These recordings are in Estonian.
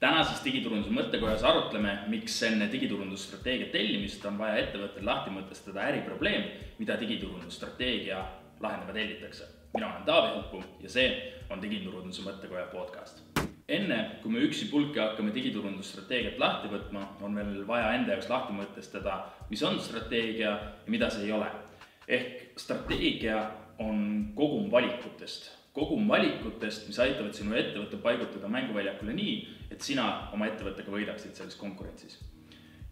tänases digiturunduse mõttekojas arutleme, miks enne digiturundusstrateegia tellimist on vaja ettevõttel lahti mõtestada äriprobleem, mida digiturundusstrateegia lahendama tellitakse. mina olen Taavi Hõlpu ja see on digiturunduse mõttekoja podcast. enne, kui me üksipulgi hakkame digiturundusstrateegiat lahti võtma, on meil vaja enda jaoks lahti mõtestada, mis on strateegia ja mida see ei ole. ehk strateegia on kogum valikutest kogum valikutest, mis aitavad sinu ettevõtte paigutada mänguväljakule nii, et sina oma ettevõttega võidaksid selles konkurentsis.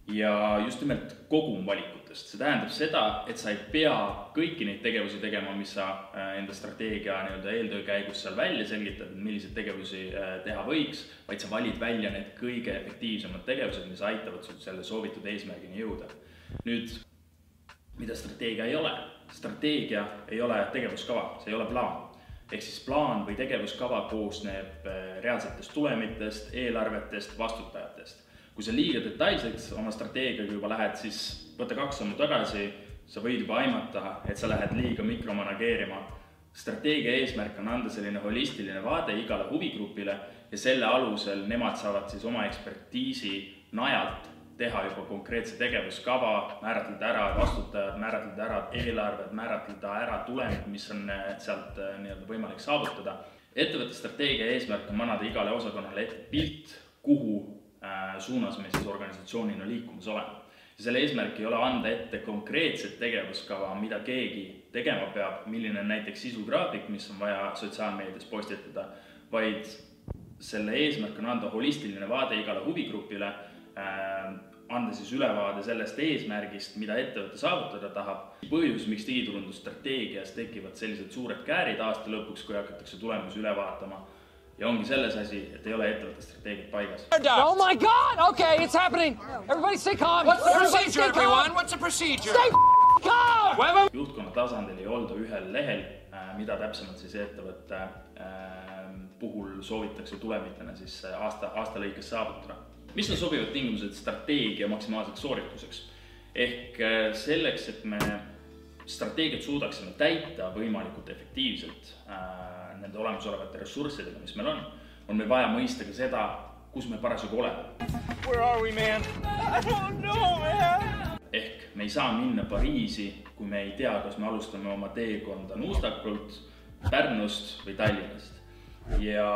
ja just nimelt kogum valikutest, see tähendab seda, et sa ei pea kõiki neid tegevusi tegema, mis sa äh, enda strateegia nii-öelda eeltöö käigus seal välja selgitad, milliseid tegevusi äh, teha võiks, vaid sa valid välja need kõige efektiivsemad tegevused, mis aitavad sul selle soovitud eesmärgini jõuda. nüüd, mida strateegia ei ole? strateegia ei ole tegevuskava, see ei ole plaan ehk siis plaan või tegevuskava koosneb äh, reaalsetest tulemitest, eelarvetest, vastutajatest. kui sa liiga detailseks oma strateegiaga juba lähed, siis võta kaks sammu tagasi, sa võid juba aimata, et sa lähed liiga mikromanageerima. strateegia eesmärk on anda selline holistiline vaade igale huvigrupile ja selle alusel nemad saavad siis oma ekspertiisi najalt teha juba konkreetse tegevuskava, määratleda ära vastutajad, määratleda ära eelarved, määratleda ära tulemid, mis on eh, sealt eh, nii-öelda võimalik saavutada. ettevõtte strateegia eesmärk on manada igale osakonnale ette pilt, kuhu äh, suunas me siis organisatsioonina liikumas oleme. ja selle eesmärk ei ole anda ette konkreetset tegevuskava, mida keegi tegema peab, milline on näiteks sisugraafik, mis on vaja sotsiaalmeedias postitada, vaid selle eesmärk on anda holistiline vaade igale huvigrupile anda siis ülevaade sellest eesmärgist, mida ettevõte saavutada tahab. põhjus, miks digiturundusstrateegias tekivad sellised suured käärid aasta lõpuks, kui hakatakse tulemusi üle vaatama ja ongi selles asi, et ei ole ettevõtte strateegiad paigas. Oh my god, okay, it's happening. Everybody stay calm. What's the procedure, everyone? What's the procedure? Stay calm. juhtkonna tasandil ei olda ühel lehel, äh, mida täpsemalt siis ettevõtte äh, puhul soovitakse tulemitena siis aasta, aasta lõikes saavutada mis on sobivad tingimused strateegia maksimaalseks soorituseks? ehk äh, selleks, et me strateegiat suudaksime täita võimalikult efektiivselt äh, nende olemasolevate ressurssidega, mis meil on, on meil vaja mõista ka seda, kus me parasjagu oleme. Ehk me ei saa minna Pariisi, kui me ei tea, kas me alustame oma teekonda Nuustakult, Pärnust või Tallinnast ja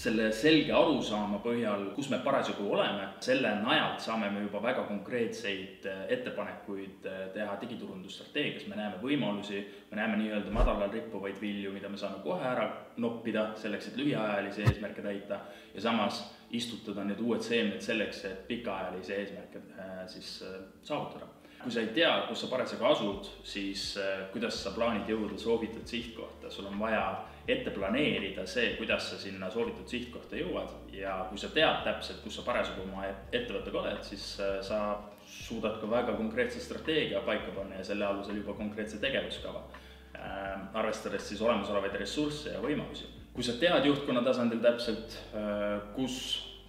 selle selge arusaama põhjal, kus me parasjagu oleme, selle najalt saame me juba väga konkreetseid äh, ettepanekuid äh, teha digiturundusstrateegias, me näeme võimalusi, me näeme nii-öelda madalal rippuvaid vilju, mida me saame kohe ära noppida, selleks et lühiajalisi eesmärke täita, ja samas istutada need uued seemned selleks, et pikaajalisi eesmärke äh, siis saavutada. Kui sa ei tea, kus sa parasjagu asud, siis kuidas sa plaanid jõuda soovitud sihtkohta, sul on vaja ette planeerida see, kuidas sa sinna soovitud sihtkohta jõuad ja kui sa tead täpselt, kus sa parasjagu oma ettevõttega oled, siis äh, sa suudad ka väga konkreetse strateegia paika panna ja selle alusel juba konkreetse tegevuskava, ähm, arvestades siis olemasolevaid ressursse ja võimalusi. kui sa tead juhtkonna tasandil täpselt, äh, kus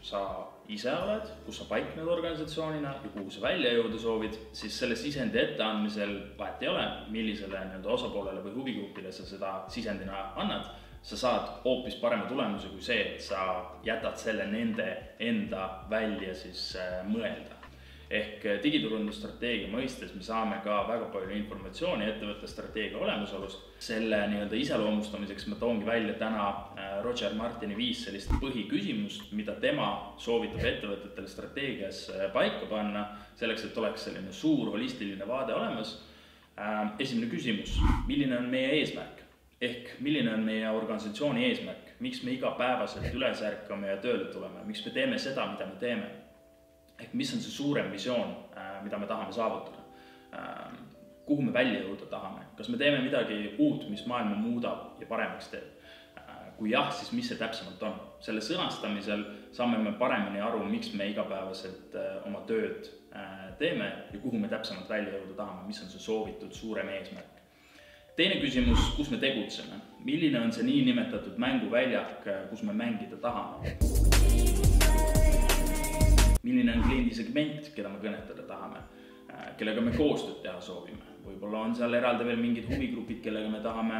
sa ise oled, kus sa paikned organisatsioonina ja kuhu sa välja jõuda soovid, siis selle sisendi etteandmisel vahet ei ole, millisele nii-öelda osapoolele või huvigrupile sa seda sisendina annad, sa saad hoopis parema tulemuse kui see, et sa jätad selle nende enda välja siis äh, mõelda ehk eh, digiturundusstrateegia mõistes me saame ka väga palju informatsiooni ettevõtte strateegia olemasolust. selle nii-öelda iseloomustamiseks ma toongi välja täna eh, Roger Martini viis sellist põhiküsimust, mida tema soovitab ettevõtetele strateegias eh, paika panna, selleks et oleks selline suur holistiline vaade olemas. esimene küsimus, milline on meie eesmärk? ehk milline on meie organisatsiooni eesmärk, miks me igapäevaselt üles ärkame ja tööle tuleme, miks me teeme seda, mida me teeme ehk mis on see suurem visioon, äh, mida me tahame saavutada? Ähm, kuhu me välja jõuda tahame, kas me teeme midagi uut, mis maailma muudab ja paremaks teeb? Äh, kui jah, siis mis see täpsemalt on? selle sõnastamisel saame me paremini aru, miks me igapäevaselt äh, oma tööd teeme ja kuhu me täpsemalt välja jõuda tahame, mis on see soovitud suurem eesmärk. teine küsimus, kus me tegutseme, milline on see niinimetatud mänguväljak, kus me mängida tahame? Milline on kliendi segment, keda me kõnetada tahame, äh, kellega me koostööd teha soovime. võib-olla on seal eraldi veel mingid huvigrupid, kellega me tahame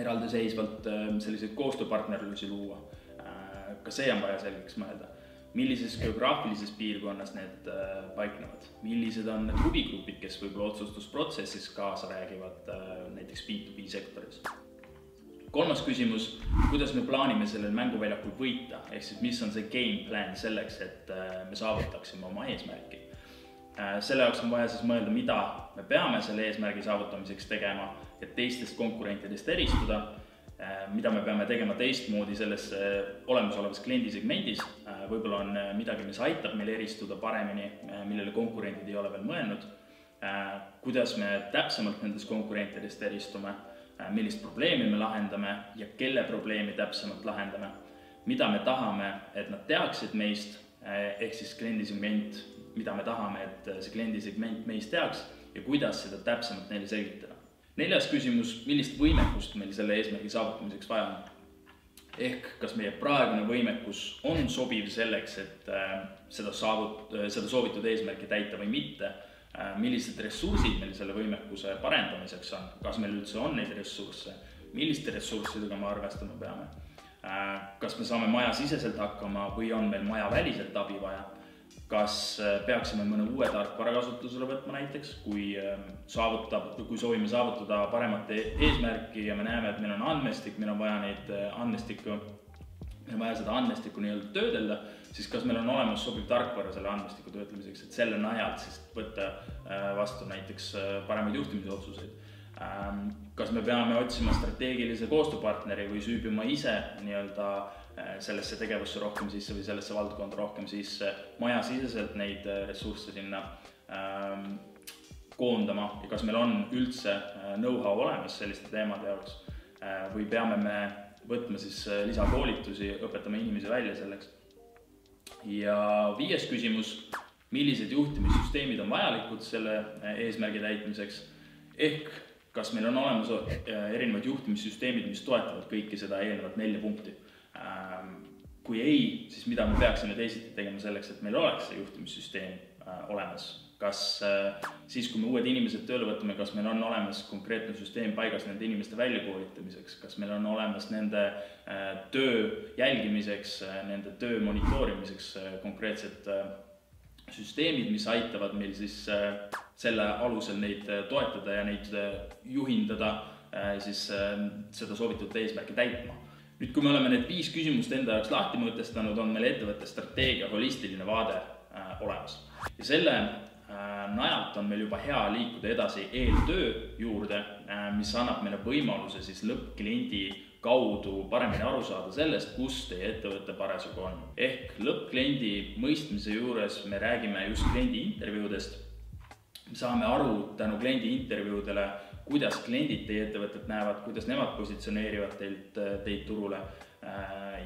eraldiseisvalt äh, selliseid koostööpartnerlusi luua. Äh, ka see on vaja selgeks mõelda. millises geograafilises piirkonnas need paiknevad, millised on need huvigrupid, kes võib-olla otsustusprotsessis kaasa räägivad näiteks B2B sektoris kolmas küsimus, kuidas me plaanime sellel mänguväljakul võita, ehk siis mis on see game plan selleks, et äh, me saavutaksime oma eesmärki. Äh, selle jaoks on vaja siis mõelda, mida me peame selle eesmärgi saavutamiseks tegema, et teistest konkurentidest eristuda, äh, mida me peame tegema teistmoodi selles olemasolevas kliendisegmendis, võib-olla on midagi, mis aitab meil eristuda paremini, millele konkurendid ei ole veel mõelnud, kuidas me täpsemalt nendest konkurentidest eristume millist probleemi me lahendame ja kelle probleemi täpsemalt lahendame, mida me tahame, et nad teaksid meist, äh, ehk siis kliendisegment, mida me tahame, et äh, see kliendisegment meist teaks ja kuidas seda täpsemalt neile selgitada. neljas küsimus, millist võimekust meil selle eesmärgi saavutamiseks vaja on? ehk kas meie praegune võimekus on sobiv selleks, et seda saavut-, seda soovitud eesmärki täita või mitte Äh, millised ressursid meil selle võimekuse parendamiseks on, kas meil üldse on neid ressursse, milliste ressurssidega me arvestama peame, äh, kas me saame majasiseselt hakkama või on meil majaväliselt abi vaja, kas äh, peaksime mõne uue tarkvara kasutusele võtma näiteks, kui saavutab, kui soovime saavutada paremat e-, eesmärki ja me näeme, et meil on andmestik, meil on vaja neid andmestikku, on vaja seda andmestikku nii-öelda töödelda siis kas meil on olemas sobiv tarkvara selle andmestiku töötlemiseks, et selle najalt siis võtta äh, vastu näiteks äh, paremaid juhtimisotsuseid. Ähm, kas me peame otsima strateegilise koostööpartneri või süübima ise nii-öelda äh, sellesse tegevusse rohkem sisse või sellesse valdkonda rohkem sisse, majasiseselt neid ressursse sinna ähm, koondama ja kas meil on üldse know-how olemas selliste teemade jaoks või peame me võtma siis lisakoolitusi, õpetama inimesi välja selleks. Ja viies küsimus, millised juhtimissüsteemid on vajalikud selle äh, eesmärgi täitmiseks, ehk kas meil on olemas äh, erinevad juhtimissüsteemid, mis toetavad kõiki seda eelnevat nelja punkti. Ähm, kui ei, siis mida me peaksime teisiti tegema selleks, et meil oleks see juhtimissüsteem äh, olemas kas siis, kui me uued inimesed tööle võtame, kas meil on olemas konkreetne süsteem paigas nende inimeste väljakoolitamiseks, kas meil on olemas nende töö jälgimiseks, nende töö monitoorimiseks konkreetsed süsteemid, mis aitavad meil siis selle alusel neid toetada ja neid juhindada siis seda soovitud eesmärki täitma. nüüd, kui me oleme need viis küsimust enda jaoks lahti mõtestanud, on meil ettevõtte strateegia holistiline vaade olemas ja selle Äh, najalt on meil juba hea liikuda edasi eeltöö juurde, äh, mis annab meile võimaluse siis lõppkliendi kaudu paremini aru saada sellest, kus teie ettevõte parasjagu on. ehk lõppkliendi mõistmise juures me räägime just kliendi intervjuudest, me saame aru tänu kliendi intervjuudele, kuidas kliendid teie ettevõtet näevad, kuidas nemad positsioneerivad teilt, teid turule.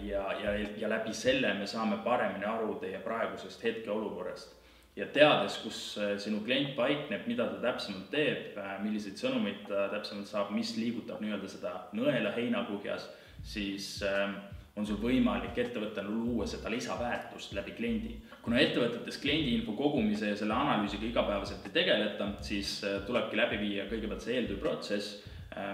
Ja, ja, ja läbi selle me saame paremini aru teie praegusest hetkeolukorrast ja teades, kus äh, sinu klient paikneb, mida ta täpsemalt teeb, äh, milliseid sõnumeid ta täpsemalt saab, mis liigutab nii-öelda seda nõela heinakuhjas, siis ähm, on sul võimalik ettevõttele luua seda lisaväärtust läbi kliendi. kuna ettevõtetes kliendiinfo kogumise ja selle analüüsiga igapäevaselt ei tegeleta, siis äh, tulebki läbi viia kõigepealt see eeltööprotsess,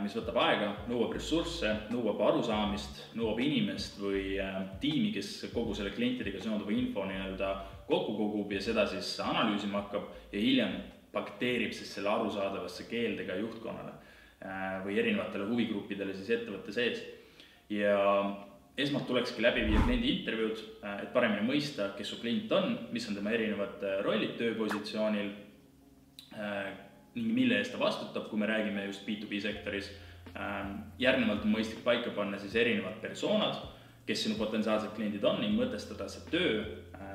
mis võtab aega, nõuab ressursse, nõuab arusaamist, nõuab inimest või tiimi, kes kogu selle klientidega seonduva info nii-öelda kokku kogub ja seda siis analüüsima hakkab ja hiljem paketeerib siis selle arusaadavasse keelde ka juhtkonnale äh, või erinevatele huvigruppidele siis ettevõtte sees. ja esmalt tulekski läbi viia kliendi intervjuud, äh, et paremini mõista, kes su klient on, mis on tema erinevad äh, rollid tööpositsioonil ning mille eest ta vastutab, kui me räägime just B2B sektoris. järgnevalt on mõistlik paika panna siis erinevad persoonad, kes sinu potentsiaalsed kliendid on ning mõtestada see töö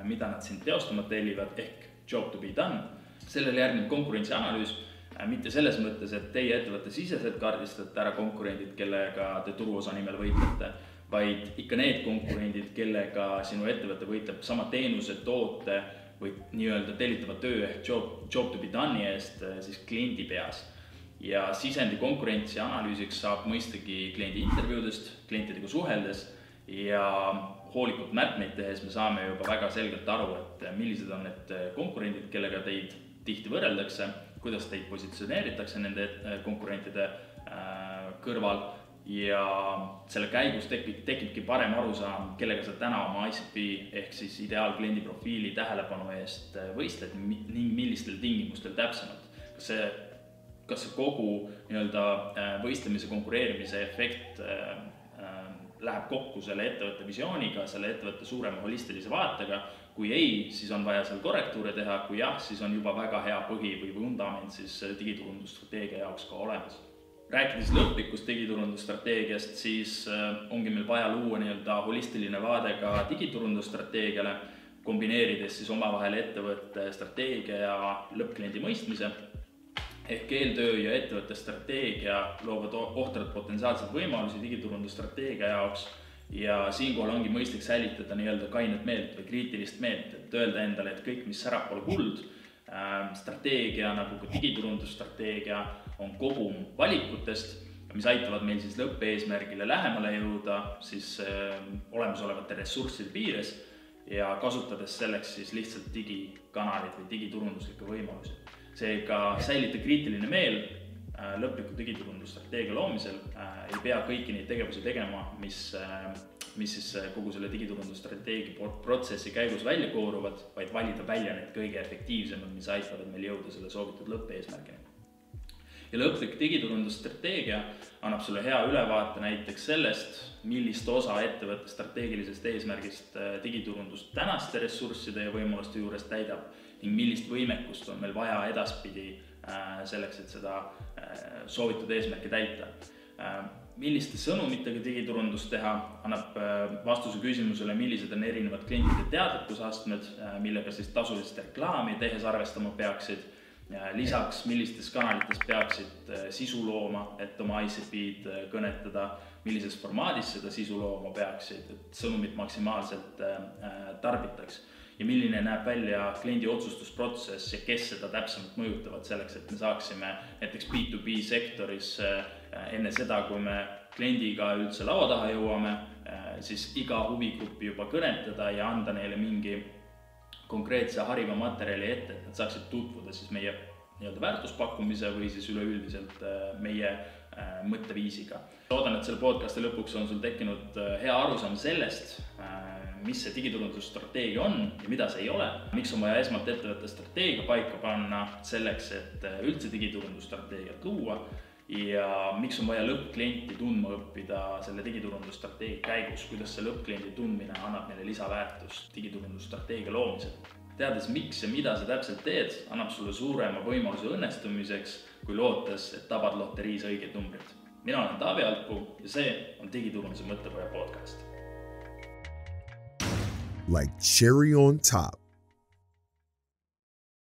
mida nad sind teostama tellivad, ehk job to be done. sellele järgneb konkurentsianalüüs, äh, mitte selles mõttes, et teie ettevõtte siseselt kaardistate ära konkurendid, kellega te turuosa nimel võitlete, vaid ikka need konkurendid, kellega sinu ettevõte võitleb sama teenuse, toote või nii-öelda tellitava töö ehk job, job to be done'i eest äh, siis kliendi peas ja sisendi konkurentsi analüüsiks saab mõistagi kliendi intervjuudest, klientidega suheldes ja hoolikalt märkmeid tehes me saame juba väga selgelt aru, et millised on need konkurendid, kellega teid tihti võrreldakse, kuidas teid positsioneeritakse nende äh, konkurentide äh, kõrval ja selle käigus tekib, tekibki parem arusaam, kellega sa täna oma ICP ehk siis ideaalkliendi profiili tähelepanu eest võistled ning millistel tingimustel täpsemalt. kas see, kas see kogu nii-öelda võistlemise, konkureerimise efekt läheb kokku selle ettevõtte visiooniga, selle ettevõtte suurema holistilise vaatega, kui ei, siis on vaja seal korrektuure teha, kui jah, siis on juba väga hea põhi või vundament siis digiturundusstrateegia jaoks ka olemas. Rääkides lõplikust digiturundusstrateegiast, siis äh, ongi meil vaja luua nii-öelda holistiline vaade ka digiturundusstrateegiale, kombineerides siis omavahel ettevõtte strateegia ja lõppkliendi mõistmise. Ehk eeltöö ja ettevõtte strateegia loovad ohtralt potentsiaalseid võimalusi digiturundusstrateegia jaoks ja siinkohal ongi mõistlik säilitada nii-öelda kainet meelt või kriitilist meelt, et öelda endale, et kõik, mis särab, pole kuld äh, strateegia nagu ka digiturundusstrateegia on kogum valikutest, mis aitavad meil siis lõppeesmärgile lähemale jõuda siis äh, olemasolevate ressursside piires ja kasutades selleks siis lihtsalt digikanaleid või digiturunduslikke võimalusi. Seega säilita kriitiline meel äh, lõpliku digiturundusstrateegia loomisel äh,, ei pea kõiki neid tegevusi tegema, mis äh, mis siis kogu selle digiturundusstrateegia protsessi käigus välja kooruvad, vaid valida välja need kõige efektiivsemad, mis aitavad meil jõuda selle soovitud lõppeesmärgini. Ja lõplik digiturundusstrateegia annab sulle hea ülevaate näiteks sellest, millist osa ettevõtte strateegilisest eesmärgist digiturundus tänaste ressursside ja võimaluste juures täidab ning millist võimekust on meil vaja edaspidi äh, selleks, et seda äh, soovitud eesmärki täita. milliste sõnumitega digiturundust teha, annab vastuse küsimusele, millised on erinevad klientide teadlikkusastmed, millega siis tasulist reklaami tehes arvestama peaksid lisaks, millistes kanalites peaksid äh, sisu looma, et oma ICP-d äh, kõnetada, millises formaadis seda sisu looma peaksid, et sõnumit maksimaalselt äh, tarbitaks. Ja milline näeb välja kliendi otsustusprotsess ja kes seda täpsemalt mõjutavad selleks, et me saaksime näiteks B2B sektoris enne seda, kui me kliendiga üldse laua taha jõuame, siis iga huvigrupi juba kõnetada ja anda neile mingi konkreetse hariva materjali ette, et nad saaksid tutvuda siis meie nii-öelda väärtuspakkumise või siis üleüldiselt äh, meie äh, mõtteviisiga. loodan, et selle podcast'i lõpuks on sul tekkinud äh, hea arusaam sellest, mis see digiturundusstrateegia on ja mida see ei ole, miks on vaja esmalt ettevõtte strateegia paika panna selleks, et üldse digiturundusstrateegiat luua ja miks on vaja lõppklienti tundma õppida selle digiturundusstrateegia käigus, kuidas see lõppkliendi tundmine annab meile lisaväärtust digiturundusstrateegia loomisel. teades, miks ja mida sa täpselt teed, annab sulle suurema võimaluse õnnestumiseks, kui lootes, et tabad loteriis õiged numbrid. mina olen Taavi Alpuu ja see on digiturunduse mõttepoja podcast. Like cherry on top